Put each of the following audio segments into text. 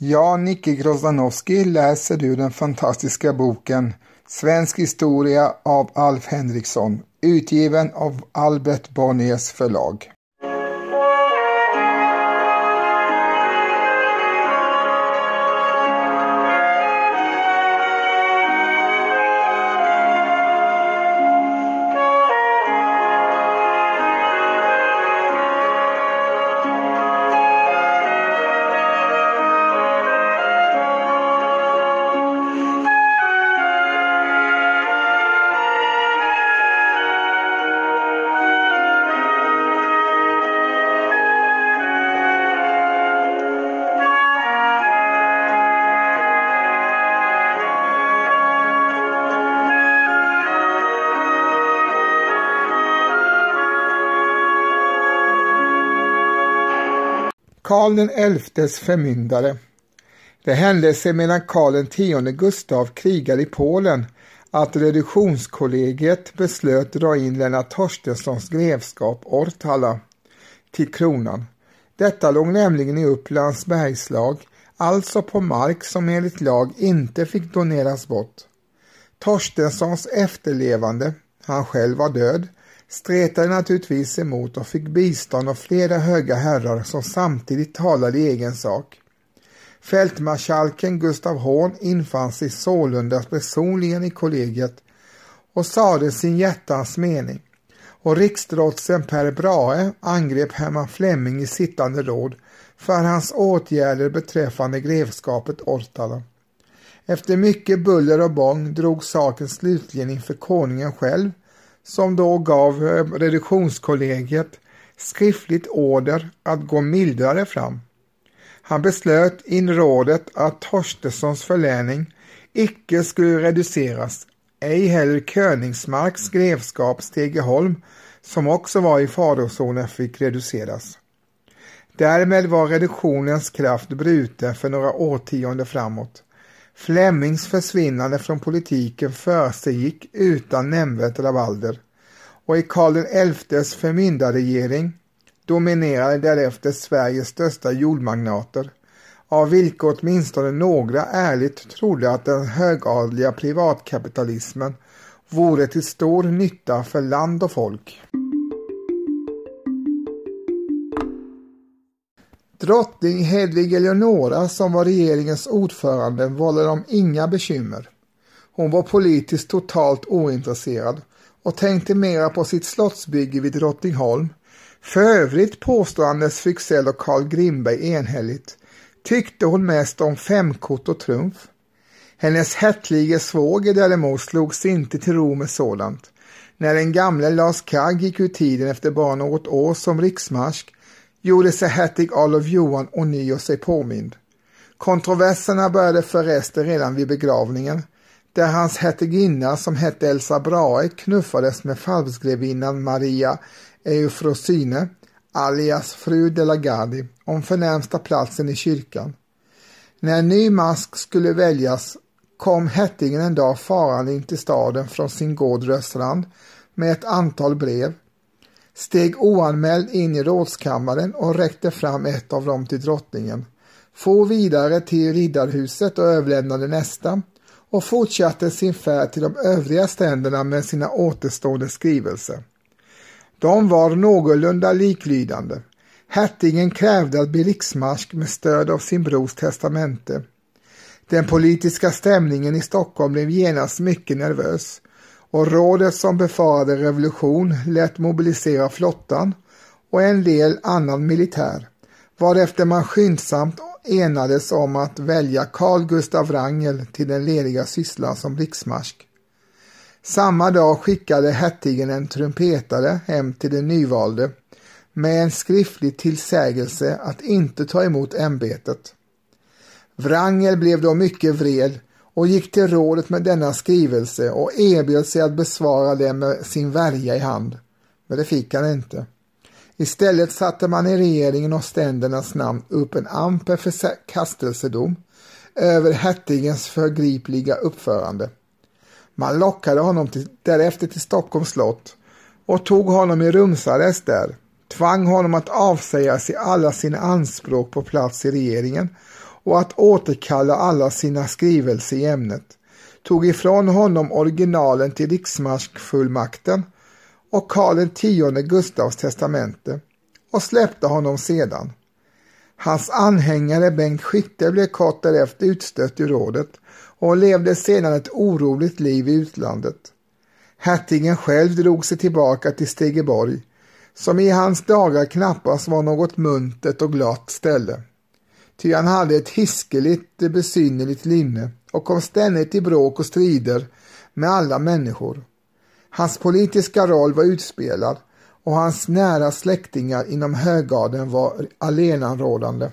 Ja, Nicke Grozdanowski, läser du den fantastiska boken Svensk historia av Alf Henriksson, utgiven av Albert Bonniers förlag. Karl XIs förmyndare. Det hände sig medan Karl X Gustav krigade i Polen att reduktionskollegiet beslöt dra in Lennart Torstenssons grevskap Ortala till kronan. Detta låg nämligen i Upplands bergslag, alltså på mark som enligt lag inte fick doneras bort. Torstenssons efterlevande, han själv var död, stretade naturligtvis emot och fick bistånd av flera höga herrar som samtidigt talade i egen sak. Fältmarskalken Gustav Horn infann sig sålunda personligen i kollegiet och sade sin hjärtans mening och riksdrotsen Per Brahe angrep Herman Flemming i sittande råd för hans åtgärder beträffande grevskapet Ortala. Efter mycket buller och bång drog saken slutligen inför konungen själv som då gav eh, reduktionskollegiet skriftligt order att gå mildare fram. Han beslöt in rådet att Torstenssons förläning icke skulle reduceras, ej heller Königsmarks grevskap Stegeholm som också var i farozonen fick reduceras. Därmed var reduktionens kraft bruten för några årtionden framåt. Flemings försvinnande från politiken försiggick utan nämnvärt rabalder och i Karl XIs förmyndarregering dominerade därefter Sveriges största jordmagnater, av vilka åtminstone några ärligt trodde att den högadliga privatkapitalismen vore till stor nytta för land och folk. Drottning Hedvig Eleonora som var regeringens ordförande vållade dem inga bekymmer. Hon var politiskt totalt ointresserad och tänkte mera på sitt slottsbygge vid Drottningholm. För övrigt påstår Anders Fryxell och Carl Grimberg enhälligt tyckte hon mest om femkort och trumf. Hennes hertige svåger däremot slogs inte till ro med sådant. När den gamle Lars Kagg gick ur tiden efter bara något år som riksmarsk gjorde sig hertig Adolf Johan ånyo sig påmind. Kontroverserna började förresten redan vid begravningen, där hans hertiginna som hette Elsa Brahe knuffades med falskgrevinnan Maria Eufrosine, alias fru de la Gardie, om förnämsta platsen i kyrkan. När en ny mask skulle väljas kom hertigen en dag farande in till staden från sin gård Röstrand med ett antal brev steg oanmäld in i rådskammaren och räckte fram ett av dem till drottningen, for vidare till riddarhuset och överlämnade nästa och fortsatte sin färd till de övriga ständerna med sina återstående skrivelser. De var någorlunda liklydande. Hertigen krävde att bli riksmarsk med stöd av sin brors testamente. Den politiska stämningen i Stockholm blev genast mycket nervös och rådet som befarade revolution lät mobilisera flottan och en del annan militär, varefter man skyndsamt enades om att välja Carl Gustav Wrangel till den lediga sysslan som riksmarsk. Samma dag skickade hertigen en trumpetare hem till den nyvalde med en skriftlig tillsägelse att inte ta emot ämbetet. Wrangel blev då mycket vred och gick till rådet med denna skrivelse och erbjöd sig att besvara den med sin värja i hand. Men det fick han inte. Istället satte man i regeringen och ständernas namn upp en amper förkastelsedom över hertigens förgripliga uppförande. Man lockade honom till, därefter till Stockholms slott och tog honom i rumsarrest där, tvang honom att avsäga sig alla sina anspråk på plats i regeringen och att återkalla alla sina skrivelser i ämnet, tog ifrån honom originalen till riksmarskfullmakten och Karl X Gustavs testamente och släppte honom sedan. Hans anhängare Bengt Skytte blev kort därefter utstött ur rådet och levde sedan ett oroligt liv i utlandet. Hertigen själv drog sig tillbaka till Stegeborg, som i hans dagar knappast var något muntert och glatt ställe. Ty han hade ett hiskeligt besynnerligt linne och kom ständigt i bråk och strider med alla människor. Hans politiska roll var utspelad och hans nära släktingar inom högadeln var allenarådande.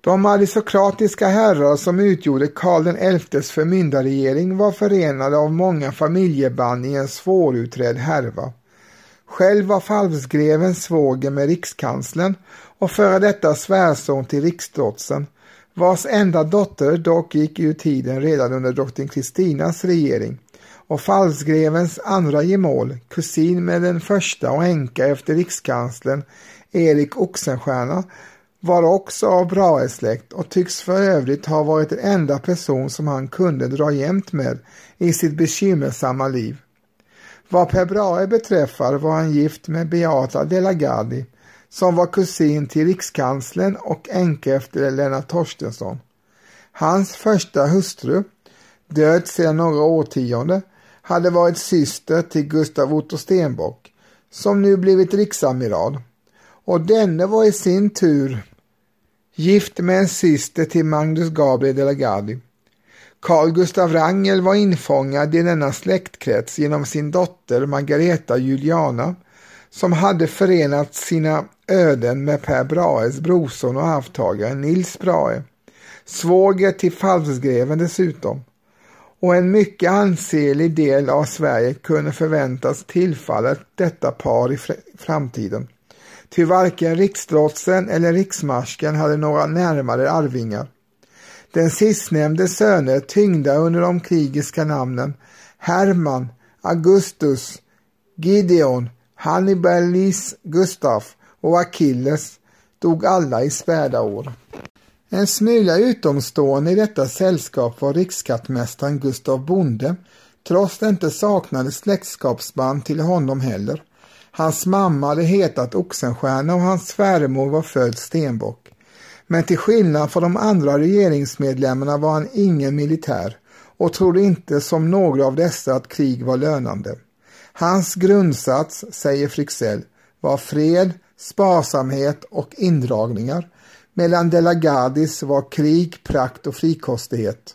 De aristokratiska herrar som utgjorde Karl XIs förmyndarregering var förenade av många familjeband i en svårutredd härva. Själv var falsgreven svåger med rikskanslern och före detta svärson till riksdrotsen, vars enda dotter dock gick ur tiden redan under drottning Kristinas regering och falsgrevens andra gemål, kusin med den första och änka efter rikskanslern Erik Oxenstierna, var också av Brahe-släkt och tycks för övrigt ha varit den enda person som han kunde dra jämt med i sitt bekymmersamma liv. Vad Per Brahe beträffar var han gift med Beata de la Gardie som var kusin till rikskanslern och änka efter Lennart Torstensson. Hans första hustru, död sedan några årtionden, hade varit syster till Gustav Otto Stenbock, som nu blivit riksamiral. Och denne var i sin tur gift med en syster till Magnus Gabriel de la Gardie. Carl Gustav Wrangel var infångad i denna släktkrets genom sin dotter Margareta Juliana som hade förenat sina öden med Per Brahes brorson och arvtagare Nils Brahe, svåger till falsgreven dessutom. Och en mycket ansenlig del av Sverige kunde förväntas tillfalla detta par i framtiden. Ty varken riksdrotsen eller riksmarsken hade några närmare arvingar. Den sistnämnde söner tyngda under de krigiska namnen Herman, Augustus, Gideon, Hannibalis Gustaf och Achilles dog alla i späda år. En smula utomstående i detta sällskap var rikskattmästaren Gustav Bonde, trots det inte saknades släktskapsband till honom heller. Hans mamma hade hetat Oxenstierna och hans svärmor var född Stenbock. Men till skillnad från de andra regeringsmedlemmarna var han ingen militär och trodde inte som några av dessa att krig var lönande. Hans grundsats, säger Frixell, var fred, sparsamhet och indragningar, medan De la var krig, prakt och frikostighet.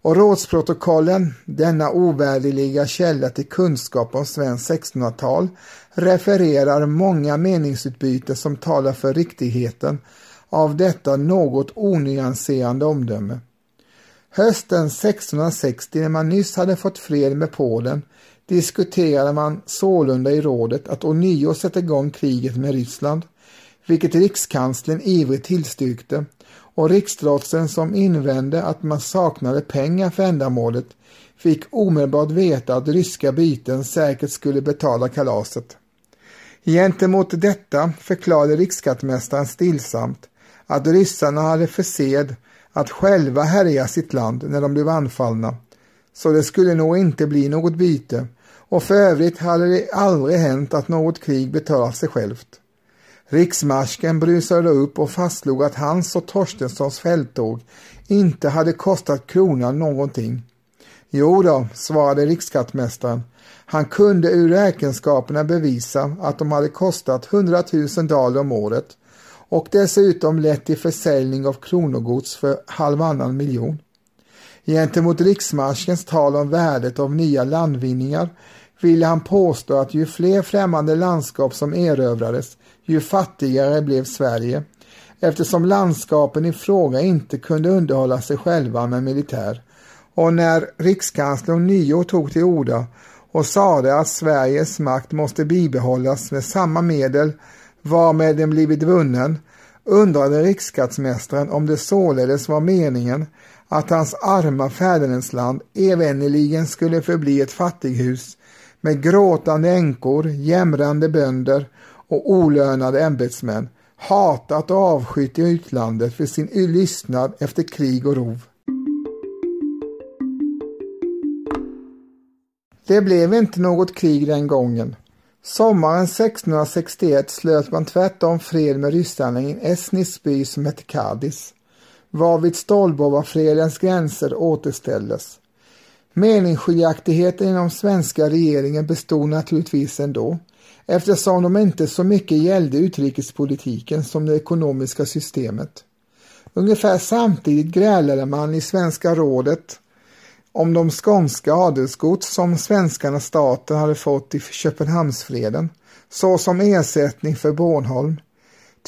Och rådsprotokollen, denna ovärderliga källa till kunskap om svenskt 1600-tal, refererar många meningsutbyten som talar för riktigheten av detta något onyanserande omdöme. Hösten 1660 när man nyss hade fått fred med Polen diskuterade man sålunda i rådet att ånyo sätta igång kriget med Ryssland, vilket rikskanslern ivrigt tillstyrkte och riksdrotsen som invände att man saknade pengar för ändamålet fick omedelbart veta att ryska byten säkert skulle betala kalaset. Gentemot detta förklarade riksskattmästaren stillsamt att ryssarna hade för sed att själva härja sitt land när de blev anfallna, så det skulle nog inte bli något byte och för övrigt hade det aldrig hänt att något krig betalat sig självt. Riksmarsken brusade upp och fastslog att hans och Torstenssons fälttåg inte hade kostat kronan någonting. Jo då, svarade riksskattmästaren. Han kunde ur räkenskaperna bevisa att de hade kostat 100 000 daler om året och dessutom lett till försäljning av kronogods för halvannan miljon. Gentemot riksmarskens tal om värdet av nya landvinningar ville han påstå att ju fler främmande landskap som erövrades, ju fattigare blev Sverige, eftersom landskapen i fråga inte kunde underhålla sig själva med militär. Och när rikskanslern nio tog till orda och sade att Sveriges makt måste bibehållas med samma medel varmed den blivit vunnen, undrade riksskattsmästaren om det således var meningen att hans arma fädernesland evänneligen skulle förbli ett fattighus med gråtande änkor, jämrande bönder och olönade ämbetsmän hatat och avskytt i utlandet för sin lystnad efter krig och rov. Det blev inte något krig den gången. Sommaren 1661 slöt man tvärtom fred med ryssarna i en estnisk by som hette Kadis, varvid Stolbovarfredens gränser återställdes. Meningsskiljaktigheten inom svenska regeringen bestod naturligtvis ändå, eftersom de inte så mycket gällde utrikespolitiken som det ekonomiska systemet. Ungefär samtidigt grälade man i Svenska rådet om de skånska adelsgods som svenskarna staten hade fått i Köpenhamnsfreden, såsom ersättning för Bornholm.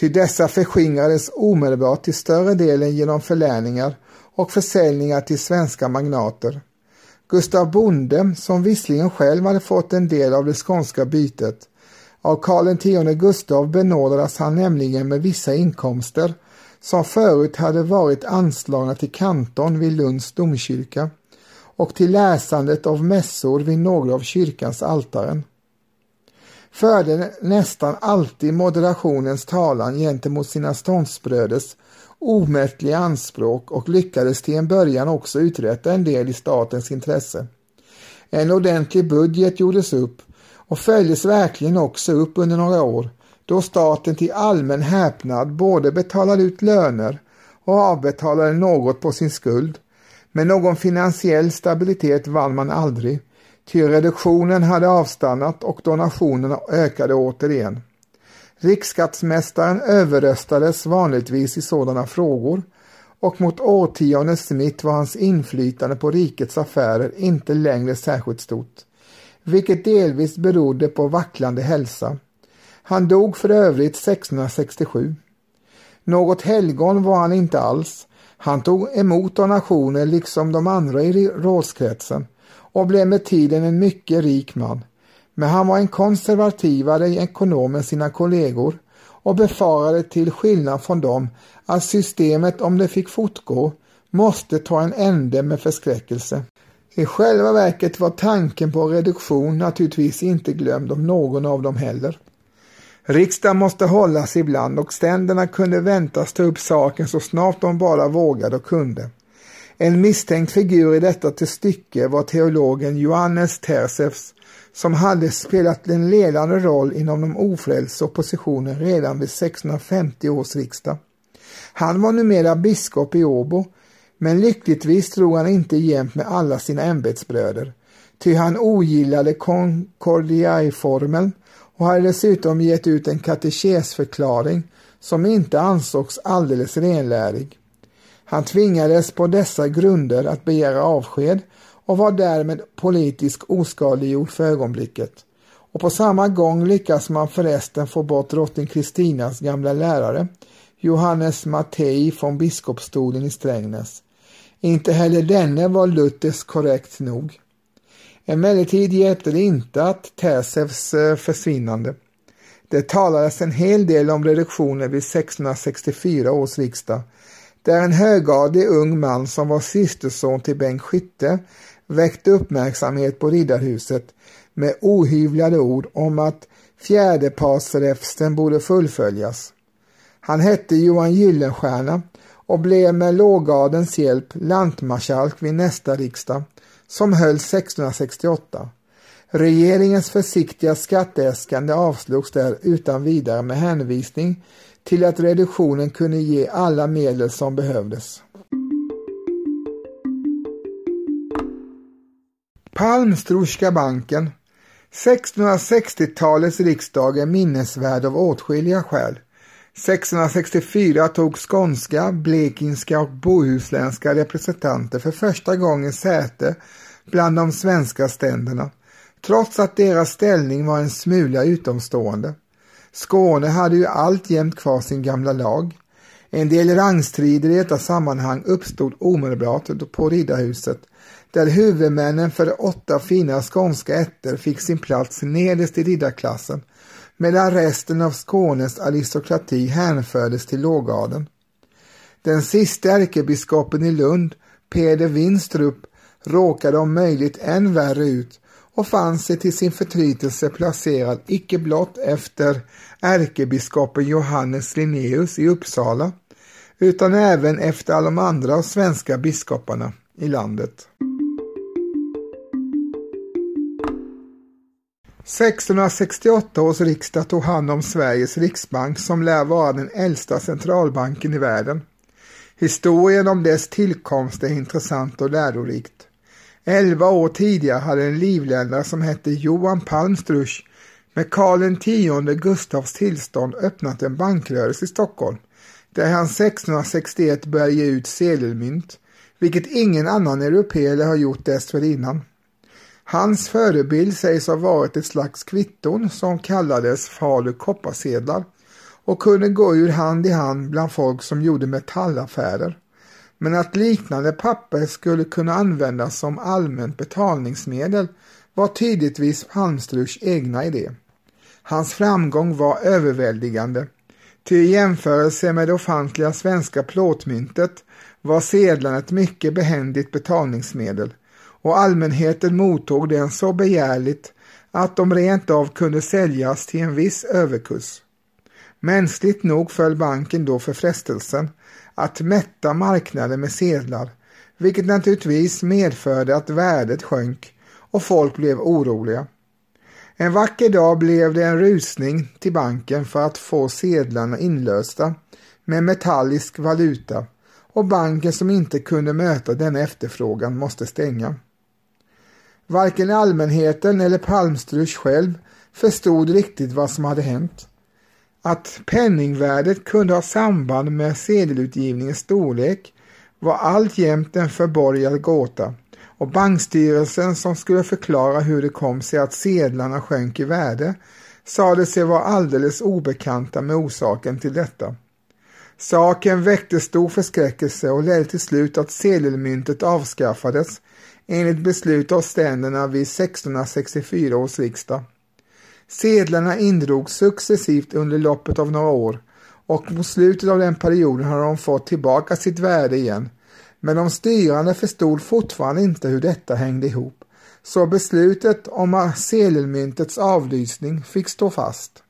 Ty dessa förskingrades omedelbart till större delen genom förläningar och försäljningar till svenska magnater. Gustav Bonde, som visserligen själv hade fått en del av det skånska bytet, av Karl X Gustav benådades han nämligen med vissa inkomster som förut hade varit anslagna till kanton vid Lunds domkyrka och till läsandet av mässor vid några av kyrkans altaren. Förde nästan alltid moderationens talan gentemot sina ståndsbröders omättliga anspråk och lyckades till en början också uträtta en del i statens intresse. En ordentlig budget gjordes upp och följdes verkligen också upp under några år då staten till allmän häpnad både betalade ut löner och avbetalade något på sin skuld men någon finansiell stabilitet vann man aldrig, ty reduktionen hade avstannat och donationerna ökade återigen. Riksskattsmästaren överröstades vanligtvis i sådana frågor och mot årtiondets mitt var hans inflytande på rikets affärer inte längre särskilt stort, vilket delvis berodde på vacklande hälsa. Han dog för övrigt 1667. Något helgon var han inte alls, han tog emot donationer liksom de andra i rådskretsen och blev med tiden en mycket rik man. Men han var en konservativare ekonom än sina kollegor och befarade till skillnad från dem att systemet om det fick fortgå måste ta en ände med förskräckelse. I själva verket var tanken på reduktion naturligtvis inte glömd av någon av dem heller. Riksdagen måste hållas ibland och ständerna kunde väntas ta upp saken så snart de bara vågade och kunde. En misstänkt figur i detta till stycke var teologen Johannes Tersefs som hade spelat en ledande roll inom de ofrälse oppositionen redan vid 1650 års riksdag. Han var numera biskop i Åbo, men lyckligtvis drog han inte jämt med alla sina ämbetsbröder, ty han ogillade Concordiai-formeln och hade dessutom gett ut en katekesförklaring som inte ansågs alldeles renlärig. Han tvingades på dessa grunder att begära avsked och var därmed politisk oskadliggjord för ögonblicket. Och på samma gång lyckas man förresten få bort drottning Kristinas gamla lärare, Johannes Mattei från biskopsstolen i Strängnäs. Inte heller denne var Luthers korrekt nog. Emellertid hjälpte det inte att Täsevs eh, försvinnande. Det talades en hel del om reduktionen vid 1664 års riksdag, där en högadlig ung man som var systerson till Bengt Skytte väckte uppmärksamhet på Riddarhuset med ohyvlade ord om att fjärdepartsräfsten borde fullföljas. Han hette Johan Gyllenstierna och blev med lågadens hjälp lantmarskalk vid nästa riksdag som hölls 1668. Regeringens försiktiga skatteäskande avslogs där utan vidare med hänvisning till att reduktionen kunde ge alla medel som behövdes. Palmstroska banken 1660-talets riksdag är minnesvärd av åtskilliga skäl. 1664 tog skånska, blekingska och bohuslänska representanter för första gången säte bland de svenska ständerna, trots att deras ställning var en smula utomstående. Skåne hade ju alltjämt kvar sin gamla lag. En del rangstrider i detta sammanhang uppstod omedelbart på Riddarhuset, där huvudmännen för åtta fina skånska ätter fick sin plats nederst i riddarklassen medan resten av Skånes aristokrati hänfördes till lågadeln. Den sista ärkebiskopen i Lund, Peder Winstrup, råkade om möjligt än värre ut och fann sig till sin förtrytelse placerad icke blott efter ärkebiskopen Johannes Linnaeus i Uppsala utan även efter alla de andra svenska biskoparna i landet. 1668 års riksdag tog hand om Sveriges riksbank som lär vara den äldsta centralbanken i världen. Historien om dess tillkomst är intressant och lärorikt. Elva år tidigare hade en livländare som hette Johan Palmstruch med Karl X Gustavs tillstånd öppnat en bankrörelse i Stockholm där han 1661 började ge ut sedelmynt, vilket ingen annan europé har gjort dessförinnan. Hans förebild sägs ha varit ett slags kvitton som kallades Falu kopparsedlar och kunde gå ur hand i hand bland folk som gjorde metallaffärer. Men att liknande papper skulle kunna användas som allmänt betalningsmedel var tydligtvis Palmstruchs egna idé. Hans framgång var överväldigande, ty i jämförelse med det ofantliga svenska plåtmyntet var sedlarna ett mycket behändigt betalningsmedel och allmänheten mottog den så begärligt att de rent av kunde säljas till en viss överkurs. Mänskligt nog föll banken då för frestelsen att mätta marknaden med sedlar, vilket naturligtvis medförde att värdet sjönk och folk blev oroliga. En vacker dag blev det en rusning till banken för att få sedlarna inlösta med metallisk valuta och banken som inte kunde möta denna efterfrågan måste stänga. Varken allmänheten eller Palmstruch själv förstod riktigt vad som hade hänt. Att penningvärdet kunde ha samband med sedelutgivningens storlek var alltjämt en förborgad gåta och bankstyrelsen som skulle förklara hur det kom sig att sedlarna sjönk i värde sade sig vara alldeles obekanta med orsaken till detta. Saken väckte stor förskräckelse och ledde till slut att sedelmyntet avskaffades enligt beslut av ständerna vid 1664 års riksdag. Sedlarna indrogs successivt under loppet av några år och mot slutet av den perioden har de fått tillbaka sitt värde igen. Men de styrande förstod fortfarande inte hur detta hängde ihop. Så beslutet om sedelmyntets avlysning fick stå fast.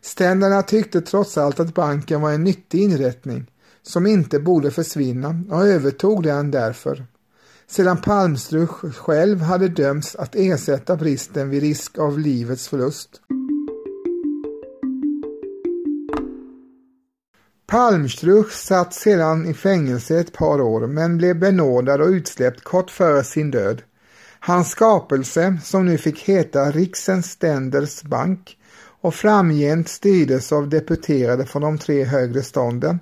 Ständerna tyckte trots allt att banken var en nyttig inrättning som inte borde försvinna och övertog den därför sedan Palmstruch själv hade dömts att ersätta bristen vid risk av livets förlust. Palmstruch satt sedan i fängelse ett par år men blev benådad och utsläppt kort före sin död. Hans skapelse, som nu fick heta Riksens Ständers Bank och framgent styrdes av deputerade från de tre högre stånden.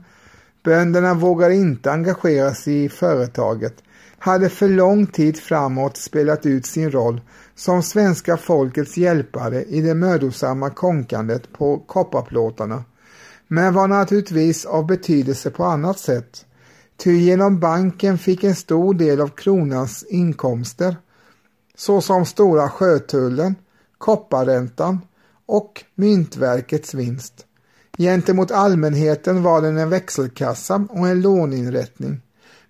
Bönderna vågade inte engagera sig i företaget hade för lång tid framåt spelat ut sin roll som svenska folkets hjälpare i det mödosamma konkandet på kopparplåtarna, men var naturligtvis av betydelse på annat sätt. Ty genom banken fick en stor del av kronans inkomster, såsom Stora sjötullen, kopparräntan och myntverkets vinst. Gentemot allmänheten var den en växelkassa och en låninrättning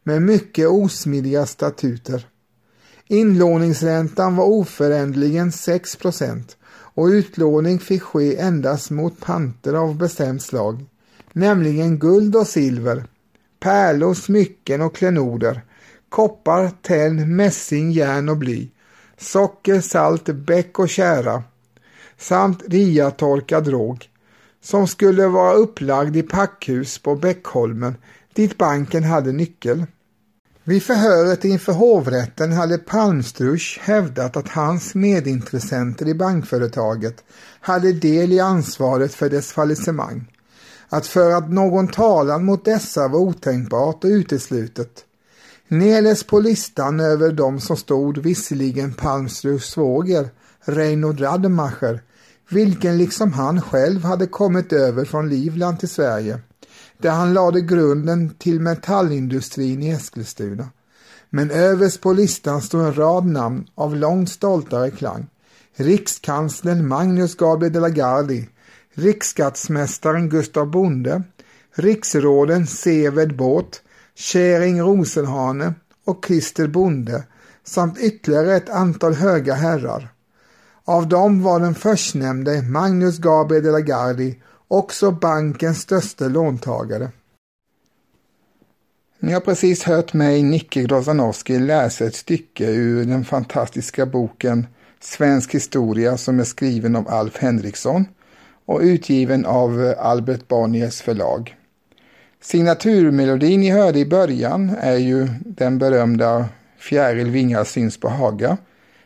med mycket osmidiga statuter. Inlåningsräntan var oföränderligen 6 procent och utlåning fick ske endast mot panter av bestämt slag, nämligen guld och silver, pärlor, smycken och klenoder, koppar, tenn, mässing, järn och bly, socker, salt, bäck och kära samt riatorkad råg som skulle vara upplagd i packhus på Bäckholmen dit banken hade nyckel. Vid förhöret inför hovrätten hade Palmstruch hävdat att hans medintressenter i bankföretaget hade del i ansvaret för dess fallissemang. Att föra att någon talan mot dessa var otänkbart och uteslutet. Neles på listan över de som stod visserligen Palmstruchs svåger, Reinhold Rademacher, vilken liksom han själv hade kommit över från Livland till Sverige där han lade grunden till metallindustrin i Eskilstuna. Men överst på listan står en rad namn av långt stoltare klang. Rikskanslern Magnus Gabriel de la Gardie, riksskattsmästaren Gustav Bonde, riksråden Seved Båt, Käring Rosenhane och Christer Bonde samt ytterligare ett antal höga herrar. Av dem var den förstnämnde Magnus Gabriel de la Gardie också bankens största låntagare. Ni har precis hört mig, Nicke Grozanowski, läsa ett stycke ur den fantastiska boken Svensk historia som är skriven av Alf Henriksson och utgiven av Albert Bonniers förlag. Signaturmelodin ni hörde i början är ju den berömda Fjäril vingar syns på Haga,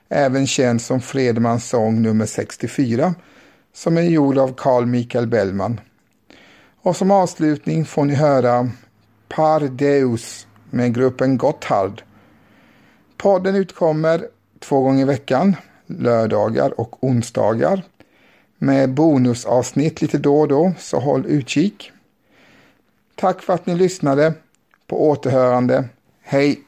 även känd som Fredmans sång nummer 64, som är gjord av Carl Michael Bellman. Och som avslutning får ni höra Par Deus med gruppen Gotthard. Podden utkommer två gånger i veckan, lördagar och onsdagar, med bonusavsnitt lite då och då, så håll utkik. Tack för att ni lyssnade. På återhörande. Hej!